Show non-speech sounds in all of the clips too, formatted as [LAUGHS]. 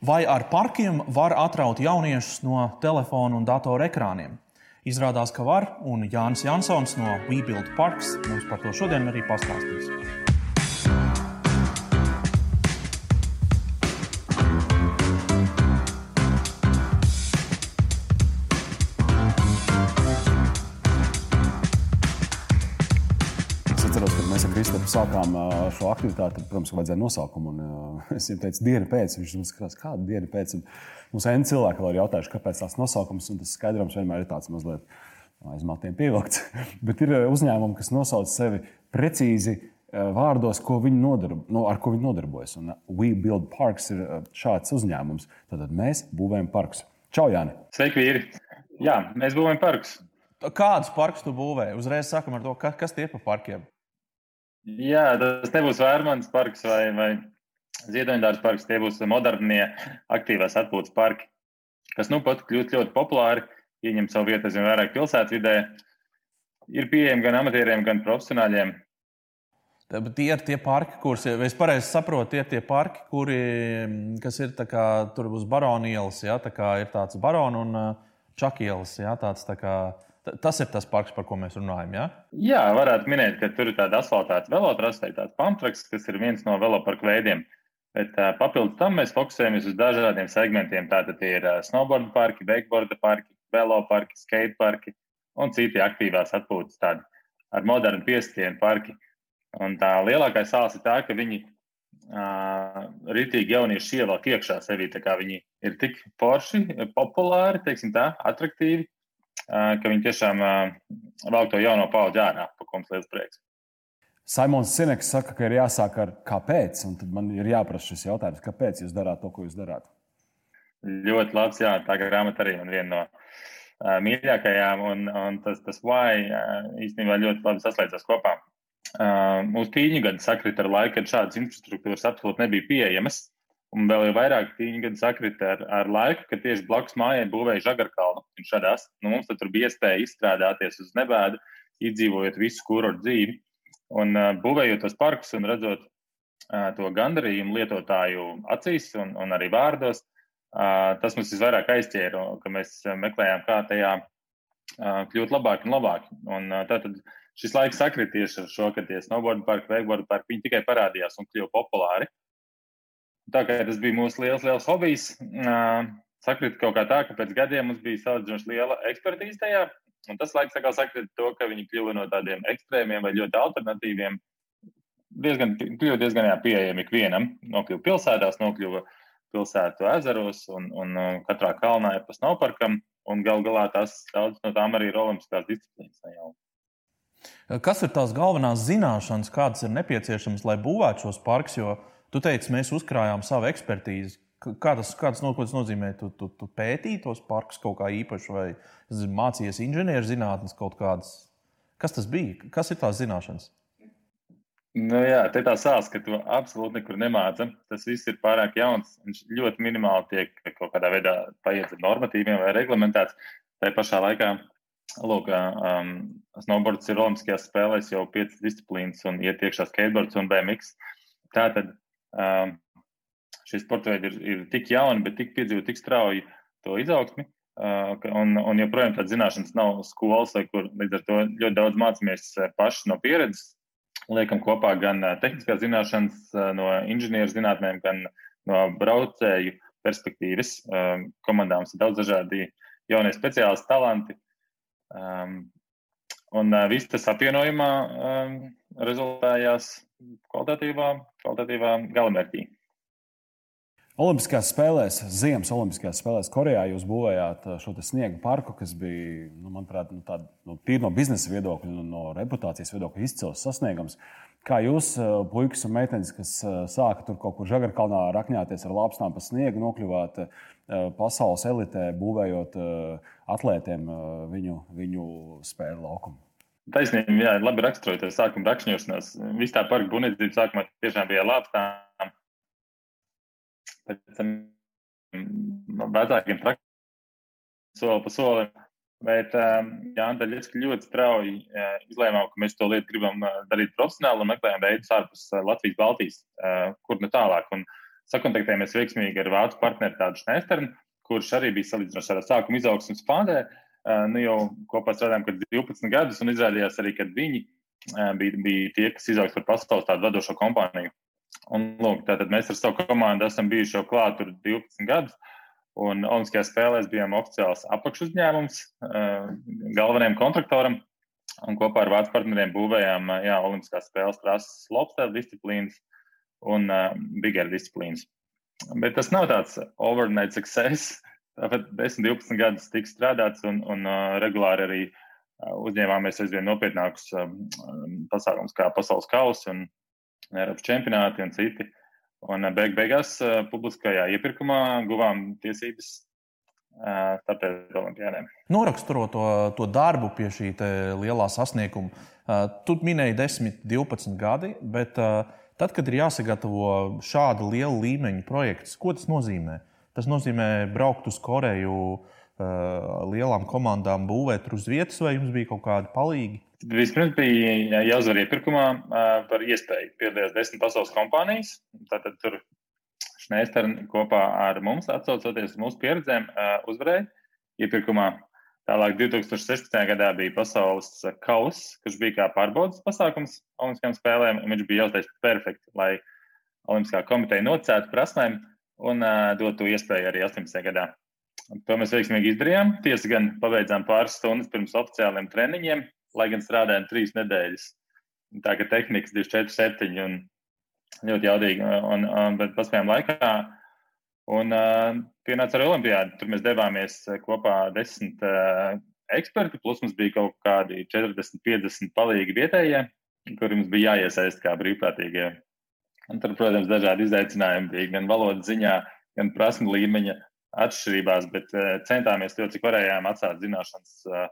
Vai ar parkiem var atraut jauniešus no telefonu un datoru ekrāniem? Izrādās, ka var, un Jānis Jansons no WeBuild Parks mums par to šodien arī pastāstīs. Sākām šo aktivitāti, protams, vajadzēja nosaukumu. Un, es viņam teicu, diena pēc, viņš man skatās, kāda diena pēc. Un mums ir cilvēki, vēl ir jautājuši, kāpēc tāds nosaukums, un tas skaidrums vienmēr ir tāds mazliet aiz matiem pievilkts. [LAUGHS] Bet ir uzņēmumi, kas nosauc sevi precīzi vārdos, ko viņi nodarbo, no, ar ko viņi nodarbojas. Un We Build Parks ir šāds uzņēmums. Tad mēs būvējam parkus. Čau, Jāni! Sveiki, vīri! Jā, mēs būvējam parkus. Kādus parkus tu būvē? Uzreiz sākam ar to, kas tie pa parkiem. Jā, tas nebūs Vērmans parks vai, vai Ziedoņdārs parks. Tie būs modernie aktīvās atpūtas parki, kas nu pat kļūst ļoti populāri, ieņem savu vietu aizvien vairāk pilsētvidē. Ir pieejami gan amatieriem, gan profesionāļiem. Bet tie ir tie parki, kurus, es pareizi saprotu, tie ir tie parki, kuri, kas ir kā, tur uz Baronielas, ja, tā kā ir tāds Barona un Čakielas, ja, tāds tā kā Tas ir tas parks, par ko mēs runājam. Ja? Jā, varētu minēt, ka tur ir tāda asfaltēta velotrasta, tāds pamtraks, kas ir viens no veloparku veidiem. Bet uh, papildus tam mēs fokusējamies uz dažādiem segmentiem. Tātad ir uh, snowboard parki, wakeboard parki, veloparki, skate parki un citi aktīvās atpūtas tādi ar modernu piestienu parki. Un tā lielākā sāls ir tā, ka viņi uh, ritīgi jaunieši ievelk iekšā sevī. Viņi ir tik forši, populāri, teiksim tā, attraktīvi ka viņi tiešām velk to jauno paudzi ārā, par ko mums liels prieks. Simons Sineks saka, ka ir jāsāk ar kāpēc, un tad man ir jāprasa šis jautājums, kāpēc jūs darāt to, ko jūs darāt? Ļoti labs, jā, tā grāmata arī man viena no uh, mīļākajām, un, un tas, tas why uh, īstenībā ļoti labi saslēdzas kopā. Uh, mūsu tīņu gadi sakrita ar laiku, kad šādas infrastruktūras absolūti nebija pieejamas. Un vēl jau vairāk tīņu gadu sakrita ar, ar laiku, kad tieši blakus mājai būvēja žagarkalnu. Viņš šādās, nu, mums tur bija iespēja izstrādāties uz nebēdu, izdzīvojot visu kurortu dzīvi. Un uh, būvējot tos parkus un redzot uh, to gandarījumu lietotāju acīs un, un arī vārdos, uh, tas mums visvairāk aizķēra, ka mēs meklējām, kā tajā uh, kļūt labāk un labāk. Un, uh, tātad šis laiks sakrit tieši ar šo, ka tie snowboard parki, wakeboard parki, viņi tikai parādījās un kļuva populāri. Tā kā tas bija mūsu liels, liels hobijs, sakrit kaut kā tā, ka pēc gadiem mums bija salīdzinoši liela ekspertīze tajā. Un tas laiks atkal sakrit to, ka viņi kļuva no tādiem ekstrēmiem vai ļoti alternatīviem. Diezgan, kļuva diezgan jā, pieejami ikvienam. Nokļuva pilsētās, nokļuva pilsētu ezeros un, un katrā kalnā ir pa snowparkam. Un gal galā tās daudz no tām arī ir olimpiskās disciplīnas. Kas ir tās galvenās zināšanas, kādas ir nepieciešamas, lai būvētu šos parkus? Jo Tu teici, mēs uzkrājām savu ekspertīzi. Kā tas, kā tas nozīmē? Tu, tu, tu pētīji tos parkus kaut kā īpaši, vai mācījies inženierzinātnes kaut kādas? Kas tas bija? Kas ir tās zināšanas? Nu, jā, tā ir tā sāls, ka tu absolūti nekur nemāci. Tas viss ir pārāk jauns. Viņš ļoti minimāli tiek kaut kādā veidā paiet ar normatīviem vai reglamentēts. Tā pašā laikā, lūk, um, snowboards ir Olimpiskajās spēlēs jau piecas disciplīnas un iet iekšā skateboards un BMX. Tātad šie sporta veidi ir, ir tik jauni, bet tik piedzīvo tik strauji to izaugsmi. Uh, un, un joprojām tādas zināšanas nav skolas, kur līdz ar to ļoti daudz mācāmies uh, paši no pieredzes. Liekam kopā gan uh, tehniskās zināšanas no inženieru zinātnēm, gan no braucēju perspektīvas. Um, komandām ir daudz dažādi jaunie speciālisti, talanti. Um, un viss tas apvienojumā rezultējās kvalitatīvā, kvalitatīvā galamērķī. Olimpiskajās spēlēs, Ziemas Olimpiskajās spēlēs Korejā jūs būvējāt uh, šo sniega parku, kas bija, nu, manuprāt, nu, tād, nu, tīri no biznesa viedokļa, nu, no reputācijas viedokļa izcils sasniegums. Kā jūs, uh, puikas un meitenes, kas uh, sāka tur kaut kur žagarkalnā rakņāties ar lāpstām pa sniegu, nokļuvāt pasaules elitē, būvējot atlētiem viņu, viņu spēļu laukumu? Taisnība, jā, labi raksturot, ar sākuma rakšņošanos. Viss tā parka būvniecība sākumā tiešām bija lāpstām. Pēc tam mm, vecākiem traktoriem soli pa solim. Bet um, Jānis Daļiski ļoti strauji uh, izlēmām, ka mēs to lietu gribam uh, darīt profesionāli un meklējam veidus ārpus uh, Latvijas, Baltijas, uh, kur nu tālāk. Un sakontaktējamies veiksmīgi ar vācu partneri tādu Šnesternu, kurš arī bija salīdzinoši ar sākuma izaugsmas fondē. Nu, jau kopā strādājām, kad 12 gadus, un izrādījās arī, ka viņi bija, bija tie, kas izaugs par pasaules tādu vadošo kompāniju. Un, lūk, tātad mēs ar savu komandu esam bijuši jau klāt tur 12 gadus. Un Olimpiskajās spēlēs bijām oficiāls apakšuzņēmums galvenajam kontraktoram. Un kopā ar vācu partneriem būvējām jā, Olimpiskās spēles trases lobster disciplīnas un uh, bigger disciplīnas. Bet tas nav tāds overnight success. Tāpēc 10, 12 gadus tika strādāts un, un uh, regulāri arī uh, uzņēmāmies aizvien nopietnākus uh, pasākumus, kā pasaules kausa un Eiropas čempionāti un citi. Un uh, beig beigās uh, publiskajā iepirkumā guvām tiesības tāpēc olimpiādēm. Noraksturot to, to darbu pie šī lielā sasnieguma, tu minēji 10, 12 gadi, bet tad, kad ir jāsagatavo šāda liela līmeņa projekts, ko tas nozīmē? Tas nozīmē braukt uz Koreju lielām komandām, būvēt uz vietas, vai jums bija kaut kādi palīgi? Vispirms bija jāuzvar iepirkumā par iespēju piedalīties desmit pasaules kompānijas. Tātad tur Šneisters kopā ar mums, atsaucoties uz mūsu pieredzēm, uzvarēja iepirkumā. Tālāk 2016. gadā bija pasaules kausa, kurš bija kā pārbaudas pasākums Olimpiskajām spēlēm. Viņš bija jāuztais perfekti, lai Olimpiskā komiteja nocētu prasmēm un uh, dotu iespēju arī 18. gadā. To mēs veiksmīgi izdarījām. Tiesa gan pabeidzām pāris stundas pirms oficiāliem treniņiem, lai gan strādājām trīs nedēļas. Tā kā tehnikas 24, 7 un ļoti jaudīgi. Un, un, bet paspējām laikā. Un uh, pienāca arī Olimpijāda. Tur mēs devāmies kopā desmit uh, eksperti, plus mums bija kaut kādi 40, 50 palīgi vietējie, kuriem bija jāiesaist kā brīvprātīgie. Un tur, protams, dažādi izaicinājumi bija gan valodas ziņā, gan prasmu līmeņa atšķirībās, bet uh, centāmies to, cik varējām atstāt zināšanas uh,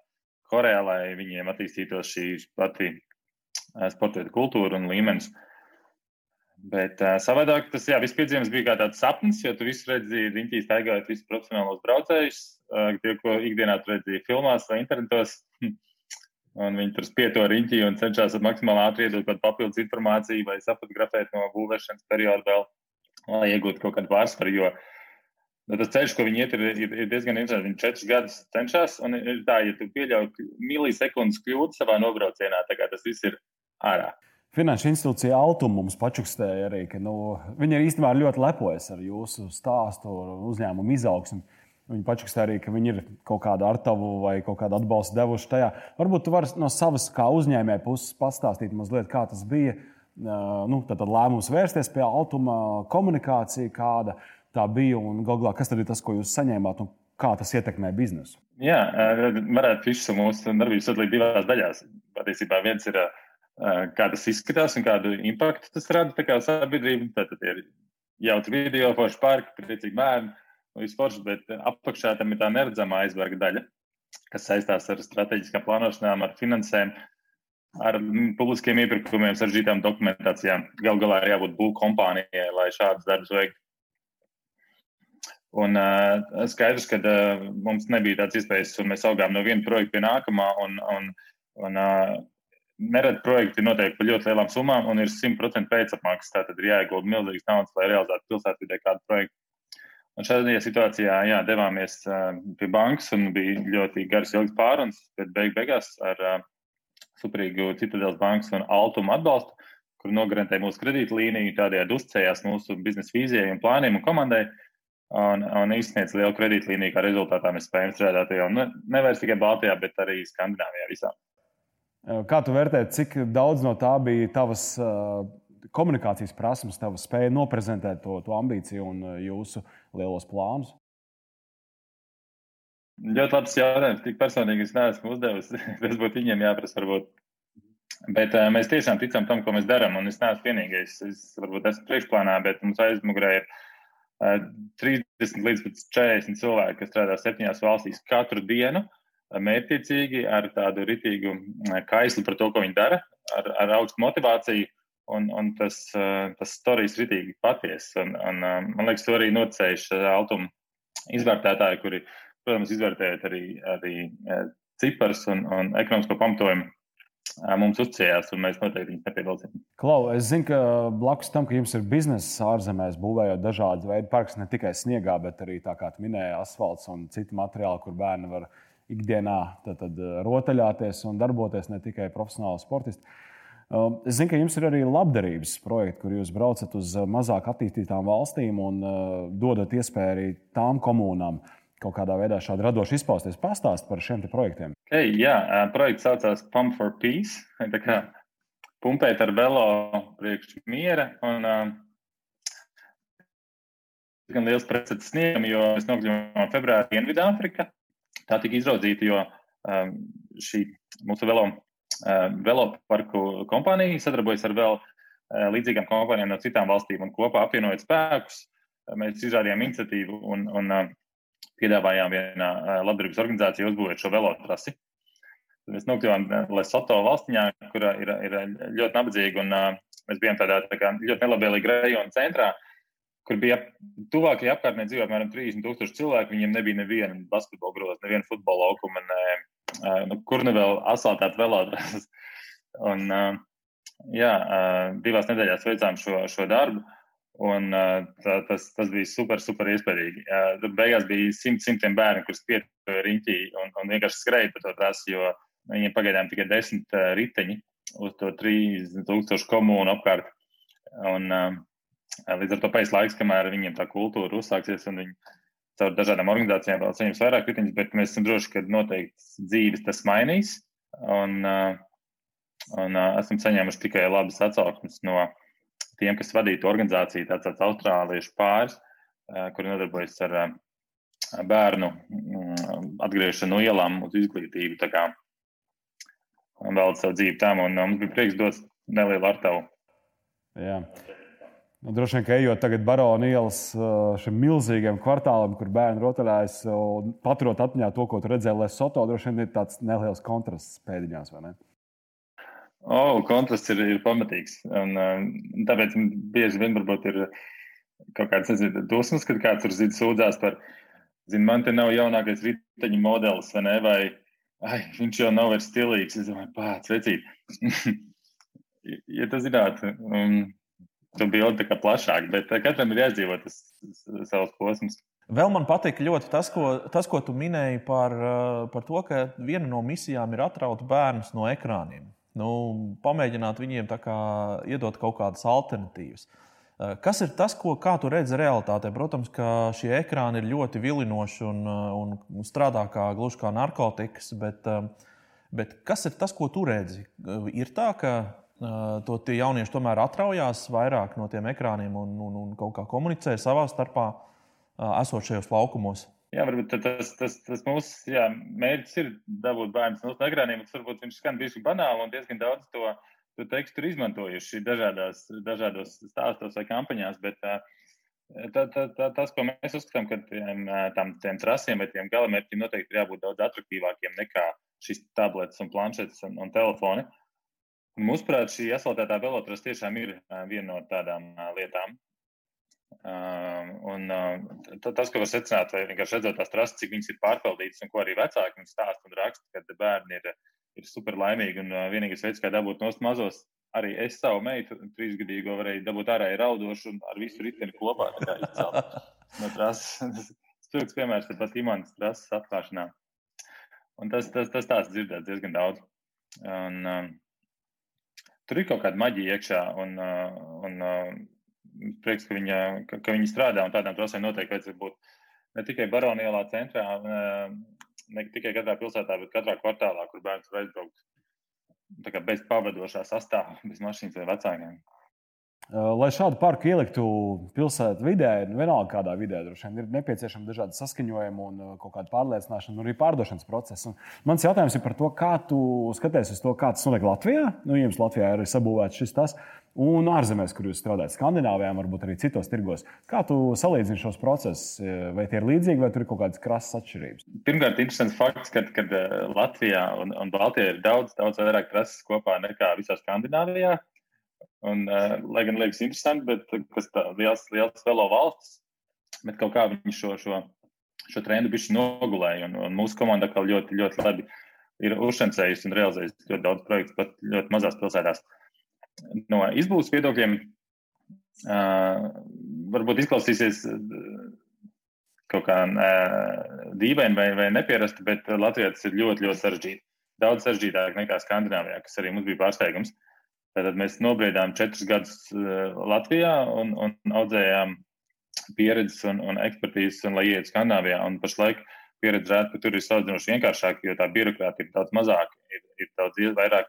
Korejā, lai viņiem attīstītos šī pati uh, sporta kultūra un līmenis. Bet uh, savādāk tas, jā, viss piedzīvums bija kā tāds sapnis, jo tu visu redzēji riņķī staigājot visus profesionālos braucējus, uh, tie, ko ikdienā tu redzēji filmās vai internetos. [LAUGHS] Un viņi tur spieto riņķī un cenšas maksimāli ātri iedot kaut papildus informāciju vai sapotografēt no būvēšanas perioda vēl, lai iegūtu kaut kādu pārsvaru. Jo nu, tas ceļš, ko viņi iet, ir, ir, ir diezgan interesants. Viņi četrus gadus cenšas, un ir tā, ja tu pieļauj milisekundes kļūdu savā nobraucienā, kā tas viss ir ārā. Finanšu institūcija Altuma mums pačukstēja arī, ka nu, viņi īstenībā ļoti lepojas ar jūsu stāstu, uzņēmumu izaugsmu. Viņi pačukstēja arī, ka viņi ir kaut kādu artavu vai kaut kādu atbalstu devuši tajā. Varbūt tu vari no savas kā uzņēmēja puses pastāstīt mazliet, kā tas bija. Nu, tad, tad lēmums vērsties pie Altuma komunikācija, kāda tā bija un galvā, kas tad ir tas, ko jūs saņēmāt un kā tas ietekmē biznesu. Jā, varētu visu mūsu darbību sadalīt divās daļās. Patiesībā viens ir kā tas izskatās un kādu impaktu tas rada sabiedrībai. Tad ir jautri video, forši parki, priecīgi bērni, forši, bet apakšā tam ir tā neredzamā aizvarga daļa, kas saistās ar strateģiskām plānošanām, ar finansēm, ar publiskiem iepirkumiem, saržģītām dokumentācijām. Galu galā ir jābūt būvniecības kompānijai, lai šādus darbus veiktu. Un uh, skaidrs, ka uh, mums nebija tādas iespējas, un mēs augām no viena projekta pie nākamā. Un, un, un, uh, nereti projekti notiek par ļoti lielām summām un ir 100% pēcapmaksas. Tātad ir jāiegulda milzīgas naudas, lai realizētu pilsētvidē kādu projektu. Un šajā situācijā jā, devāmies uh, pie bankas un bija ļoti garas ilgas pārunas, bet beig beigās ar uh, suprīgu Citadelas bankas un Altumu atbalstu, kur nogarantēja mūsu kredītlīniju, tādējādi uzticējās mūsu biznesa vīzijai un plāniem un komandai. Un, un izsniedz lielu kredītlīniju, kā rezultātā mēs spējam strādāt jau ne, nevis tikai Baltijā, bet arī Skandināvijā visā. Kā tu vērtē, cik daudz no tā bija tavas uh, komunikācijas prasmes, tava spēja noprezentēt to, to ambīciju un uh, jūsu lielos plānus? Ļoti labs jautājums. Tik personīgi es neesmu uzdevis. [LAUGHS] Tas būtu viņiem jāprasa. Varbūt. Bet uh, mēs tiešām ticam tam, ko mēs darām. Un es neesmu vienīgais. Es varbūt esmu priekšplānā, bet mums aizmugurē ir uh, 30 līdz 40 cilvēki, kas strādā septiņās valstīs katru dienu. Uh, mērķiecīgi, ar tādu ritīgu mm, kaisli par to, ko viņi dara, ar, ar augstu motivāciju. Un, un tas, eh, tas stāstījis ritīgi patiesi. Un, un, eh, man liekas, to arī nocējuši automu izvērtētāji, kuri, protams, izvērtējot arī, arī eh, ciparus un, un ekonomisko pamatojumu. mums uzticējās, un mēs noteikti viņus nepiedalīsim. Klau, es zinu, ka blakus tam, ka jums ir biznesa ārzemēs, būvējot dažādu veidu parkus, ne tikai sniegā, bet arī tā kā minēja, asfalts un citi materiāli, kur bērni var ikdienā tad, tad, rotaļāties un darboties ne tikai profesionāli sportisti. Es zinu, ka jums ir arī labdarības projekti, kur jūs braucat uz mazāk attīstītām valstīm un dodat iespēju arī tām komunām kaut kādā veidā šādi radoši izpausties. Pastāst par šiem projektiem. Hey, jā, projekts saucās Pump for Peace. Tā kā pumpēt ar velo priekš miera. Un, gan liels precedents sniegam, jo mēs nokļuvām februārī Dienvidāfrikā. Tā tika izraudzīta, jo um, šī mūsu velo, uh, veloparku kompānija sadarbojas ar vēl uh, līdzīgām kompānijām no citām valstīm un kopā apvienojot spēkus. Uh, mēs izrādījām iniciatīvu un, un piedāvājām vienā labdarības organizācijā uzbūvēt šo velotrasi. Mēs nokļuvām Lesoto valstiņā, kur ir, ir ļoti nabadzīga, un mēs bijām tādā tā kā, ļoti nelabvēlīga rajona centrā, kur bija tuvākajā apkārtnē dzīvo apmēram 30 tūkstoši cilvēku. Viņiem nebija neviena basketbola groza, neviena futbola laukuma, uh, nu, kur ne vēl asfaltēta velotrases. [LAUGHS] un, uh, jā, uh, divās nedēļās veicām šo, šo darbu. Un, tā, tas, tas bija super, super iespaidīgi. Beigās bija simt, simtiem bērnu, kurus pietuvoja riņķī un, un vienkārši skrēja pa to trasi, jo viņiem pagaidām tikai desmit riteņi uz to 3000 komunu apkārt. Un, līdz ar to pēc laiks, kamēr viņiem tā kultūra uzsāksies un viņi caur dažādām organizācijām vēl saņems vairāk riteņus, bet mēs esam droši, ka noteikti dzīves tas mainīs. Un, un esam saņēmuši tikai labas atsauksmes no tiem, kas vadītu organizāciju, tāds, tāds austrāliešu pāris, kuri nodarbojas ar bērnu mm, atgriešanu no ielām uz izglītību. Tā kā vēl savu dzīvi tam, un mums bija prieks dot nelielu ar tavu. Jā. Nu, droši vien, ka ejot tagad Barona ielas šim milzīgam kvartālam, kur bērni rotaļājas, un paturot atmiņā to, ko tu redzēji Lesoto, droši vien ir tāds neliels kontrasts pēdiņās, vai ne? Oh, kontrasts ir, ir pamatīgs. Un, uh, tāpēc bieži vien varbūt ir kaut kāds nezinu, dusmas, kad kāds tur zina sūdzās par, zinu, man te nav jaunākais riteņu modelis, vai ne? Vai ai, viņš jau nav vairs stilīgs. Es domāju, pats vecīt. [LAUGHS] ja tu zinātu, um, tu bildi tā kā plašāk, bet katram ir jāizdzīvo tas, savs posms. Vēl man patīk ļoti tas, ko, tas, ko tu minēji par, par to, ka viena no misijām ir atraut bērnus no ekrāniem nu, pamēģināt viņiem kā, iedot kaut kādas alternatīvas. Eh, kas ir tas, ko tu redzi realitātē? Protams, ka šie ekrāni ir ļoti vilinoši un, eh, un strādā kā gluži kā narkotikas, bet, eh, bet kas ir tas, ko tu redzi? Ir tā, ka to tie jaunieši tomēr atraujās vairāk no tiem ekrāniem un, un, un kaut kā komunicē savā starpā, esot šajos laukumos. Jā, varbūt tas, tas, tas mūsu jā, mērķis ir dabūt bērnus no ekrāniem. Varbūt viņš skan diezgan banāli un diezgan daudz to, to tekstu ir izmantojuši dažādās, dažādos stāstos vai kampaņās. Bet, tā, tā, tā, tas, ko mēs uzskatām, ka tiem, tam, tiem trasiem vai tiem galamērķiem noteikti ir jābūt daudz attraktīvākiem nekā šis tablets un planšetes un, un telefoni. Un mūsuprāt, šī asfaltētā velotras tiešām ir viena no tādām lietām, Un tas, ko var secināt, vai vienkārši redzot tās trases, cik viņas ir pārpildītas, un ko arī vecāki mums stāsta un raksta, kad bērni ir, ir super laimīgi. Un vienīgais veids, kā dabūt nost mazos, arī es savu meitu, trīsgadīgo, varēju dabūt ārā raudošu un ar visu riteni kopā [LAUGHS] no trases. [LAUGHS] Spilgts piemērs ir pat imants trases atklāšanā. Un tas, tas, tas tāds dzirdēts diezgan daudz. Un, um, tur ir kaut kāda maģija iekšā, un, uh, un uh, prieks, ka, viņa, ka, ka viņi strādā un tādām trasēm noteikti vajadzētu būt ne tikai Baronielā centrā, ne tikai katrā pilsētā, bet katrā kvartālā, kur bērns var aizbraukt bez pavadošā sastāvā, bez mašīnas vai vecākiem. Lai šādu parku ieliktu pilsētas vidē, vienalga kādā vidē, droši vien ir nepieciešama dažādi saskaņojumi un kaut kāda pārliecināšana, un arī pārdošanas process. Un mans jautājums ir par to, kā tu skaties uz to, kā tas notiek Latvijā. Nu, jums Latvijā ir sabūvēts šis tas, un ārzemēs, kur jūs strādājat, Skandināvijā, varbūt arī citos tirgos. Kā tu salīdzini šos procesus? Vai tie ir līdzīgi, vai tur ir kaut kādas krasas atšķirības? Pirmkārt, interesants fakts, ka Latvijā un, un Baltijā ir daudz, daudz vairāk trases kopā nekā visā Skandināvijā. Un, uh, lai gan liekas interesanti, bet kas tā liels, liels velo valsts, bet kaut kā viņi šo, šo, šo trendu bišķi nogulēja. Un, un mūsu komanda kā ļoti, ļoti labi ir uzšancējusi un realizējusi ļoti daudz projektu, pat ļoti mazās pilsētās. No izbūves viedokļiem uh, varbūt izklausīsies kaut kā uh, dīvaini vai, vai nepierasti, bet Latvijā tas ir ļoti, ļoti sarežģīti. Daudz sarežģītāk nekā Skandināvijā, kas arī mums bija pārsteigums. Tad mēs nobriedām četrus gadus Latvijā un, un audzējām pieredzes un, un ekspertīzes, un lai ietu Skandināvijā. Un pašlaik pieredze rāda, ka tur ir salīdzinoši vienkāršāk, jo tā birokrātija ir daudz mazāka, ir, ir daudz vairāk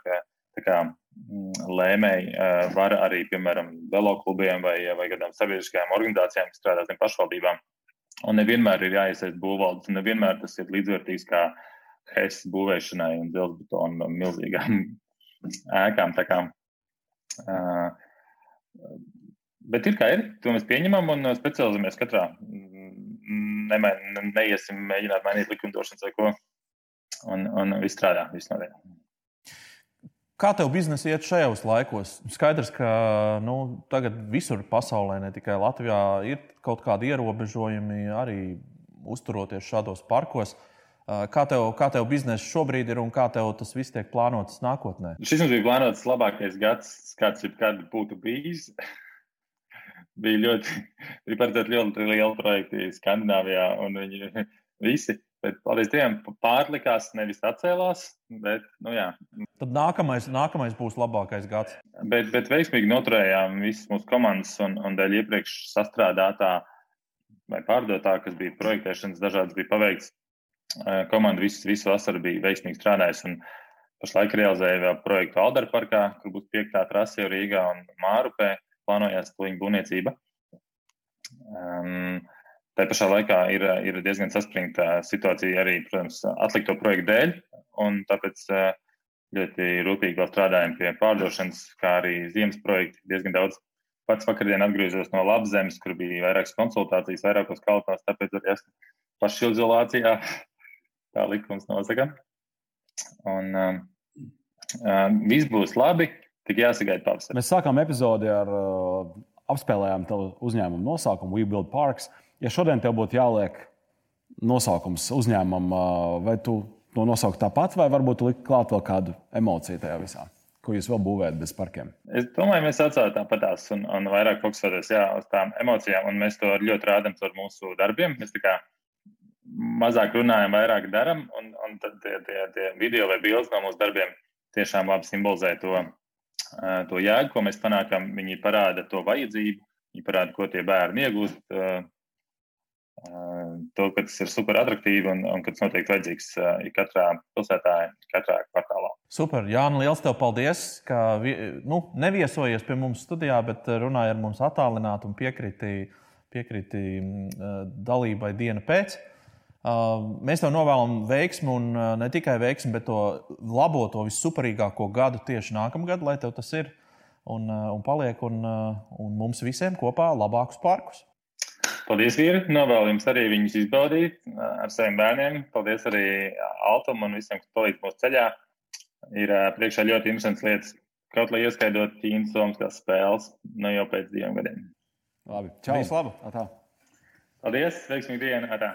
kā, mm, lēmēji var arī, piemēram, veloklubiem vai, vai kādām sabiedriskajām organizācijām, kas strādā zem pašvaldībām. Un nevienmēr ir jāiesaist būvvaldes, un nevienmēr tas ir līdzvērtīgs kā HES būvēšanai un dzelzbetonu milzīgām [LAUGHS] ēkām. Tā kā, uh, Bet ir kā ir, to mēs pieņemam un specializējamies katrā. Ne, neiesim mēģināt mainīt likumdošanas vai ko. Un, un viss strādā, viss notiek. Kā tev biznesa iet šajos laikos? Skaidrs, ka nu, tagad visur pasaulē, ne tikai Latvijā, ir kaut kādi ierobežojumi arī uzturoties šādos parkos. Kā tev, kā tev biznesa šobrīd ir un kā tev tas viss tiek plānots nākotnē? Šis mums bija plānots labākais gads, kāds jebkad būtu bijis bija ļoti, [LAUGHS] bija paredzēti ļoti lieli projekti Skandināvijā, un viņi [LAUGHS] visi, bet, paldies Dievam, pārlikās, nevis atcēlās. Bet, nu, jā. Tad nākamais, nākamais būs labākais gads. Bet, bet veiksmīgi noturējām visas mūsu komandas un, un dēļ iepriekš sastrādātā vai pārdotā, kas bija projektēšanas, dažādas bija paveikts. Komanda visu, visu vasaru bija veiksmīgi strādājusi. Pašlaik realizēja vēl projektu Aldera parkā, kur būs piektā trase jau Rīgā un Mārupē plānojās kliņu būvniecība. Um, Tā pašā laikā ir, ir diezgan saspringta situācija arī, protams, atlikto projektu dēļ, un tāpēc ļoti rūpīgi vēl strādājam pie pārdošanas, kā arī ziemas projekti. Diezgan daudz pats vakardien atgriezos no Labzemes, kur bija vairākas konsultācijas, vairākos kalpos, tāpēc arī esmu pašizolācijā, [LAUGHS] tā likums nosaka. Un um, um, viss būs labi. Tik jāsagaida pavasarī. Mēs sākām epizodi ar uh, apspēlējām tavu uzņēmumu nosaukumu We Build Parks. Ja šodien tev būtu jāliek nosaukums uzņēmumam, uh, vai tu to nosauktu tāpat, vai varbūt likt klāt vēl kādu emociju tajā visā? Ko jūs vēl būvējat bez parkiem? Es domāju, mēs atcēlām tāpatās un, un vairāk fokusēties uz tām emocijām, un mēs to ļoti rādām ar mūsu darbiem. Mēs mazāk runājam, vairāk darām, un, un tad tie, tie, tie video vai bildes no mūsu darbiem tiešām labi simbolizē to, to jēgu, ko mēs panākam. Viņi parāda to vajadzību, viņi parāda, ko tie bērni iegūst. To, ka tas ir super attraktīvi un, un ka tas noteikti vajadzīgs katrā pilsētā, katrā kvartālā. Super, Jānis, liels tev paldies, ka nu, neviesojies pie mums studijā, bet runāji ar mums attālināti un piekriti, piekriti dalībai dienu pēc. Mēs tev novēlam veiksmu, un ne tikai veiksmu, bet to labo, to vissuperīgāko gadu tieši nākamgad, lai tev tas ir un, un paliek, un, un mums visiem kopā labākus parkus. Paldies, vīri! Novēlu jums arī viņus izbaudīt ar saviem bērniem. Paldies arī Altam un visiem, kas palīdz mūsu ceļā. Ir priekšā ļoti interesants lietas, kaut lai ieskaidot Ķīnas Somijas spēles, nu jau pēc diviem gadiem. Labi, čau! Visu labu! Atā. Paldies! Veiksmīgi dienu! Atā.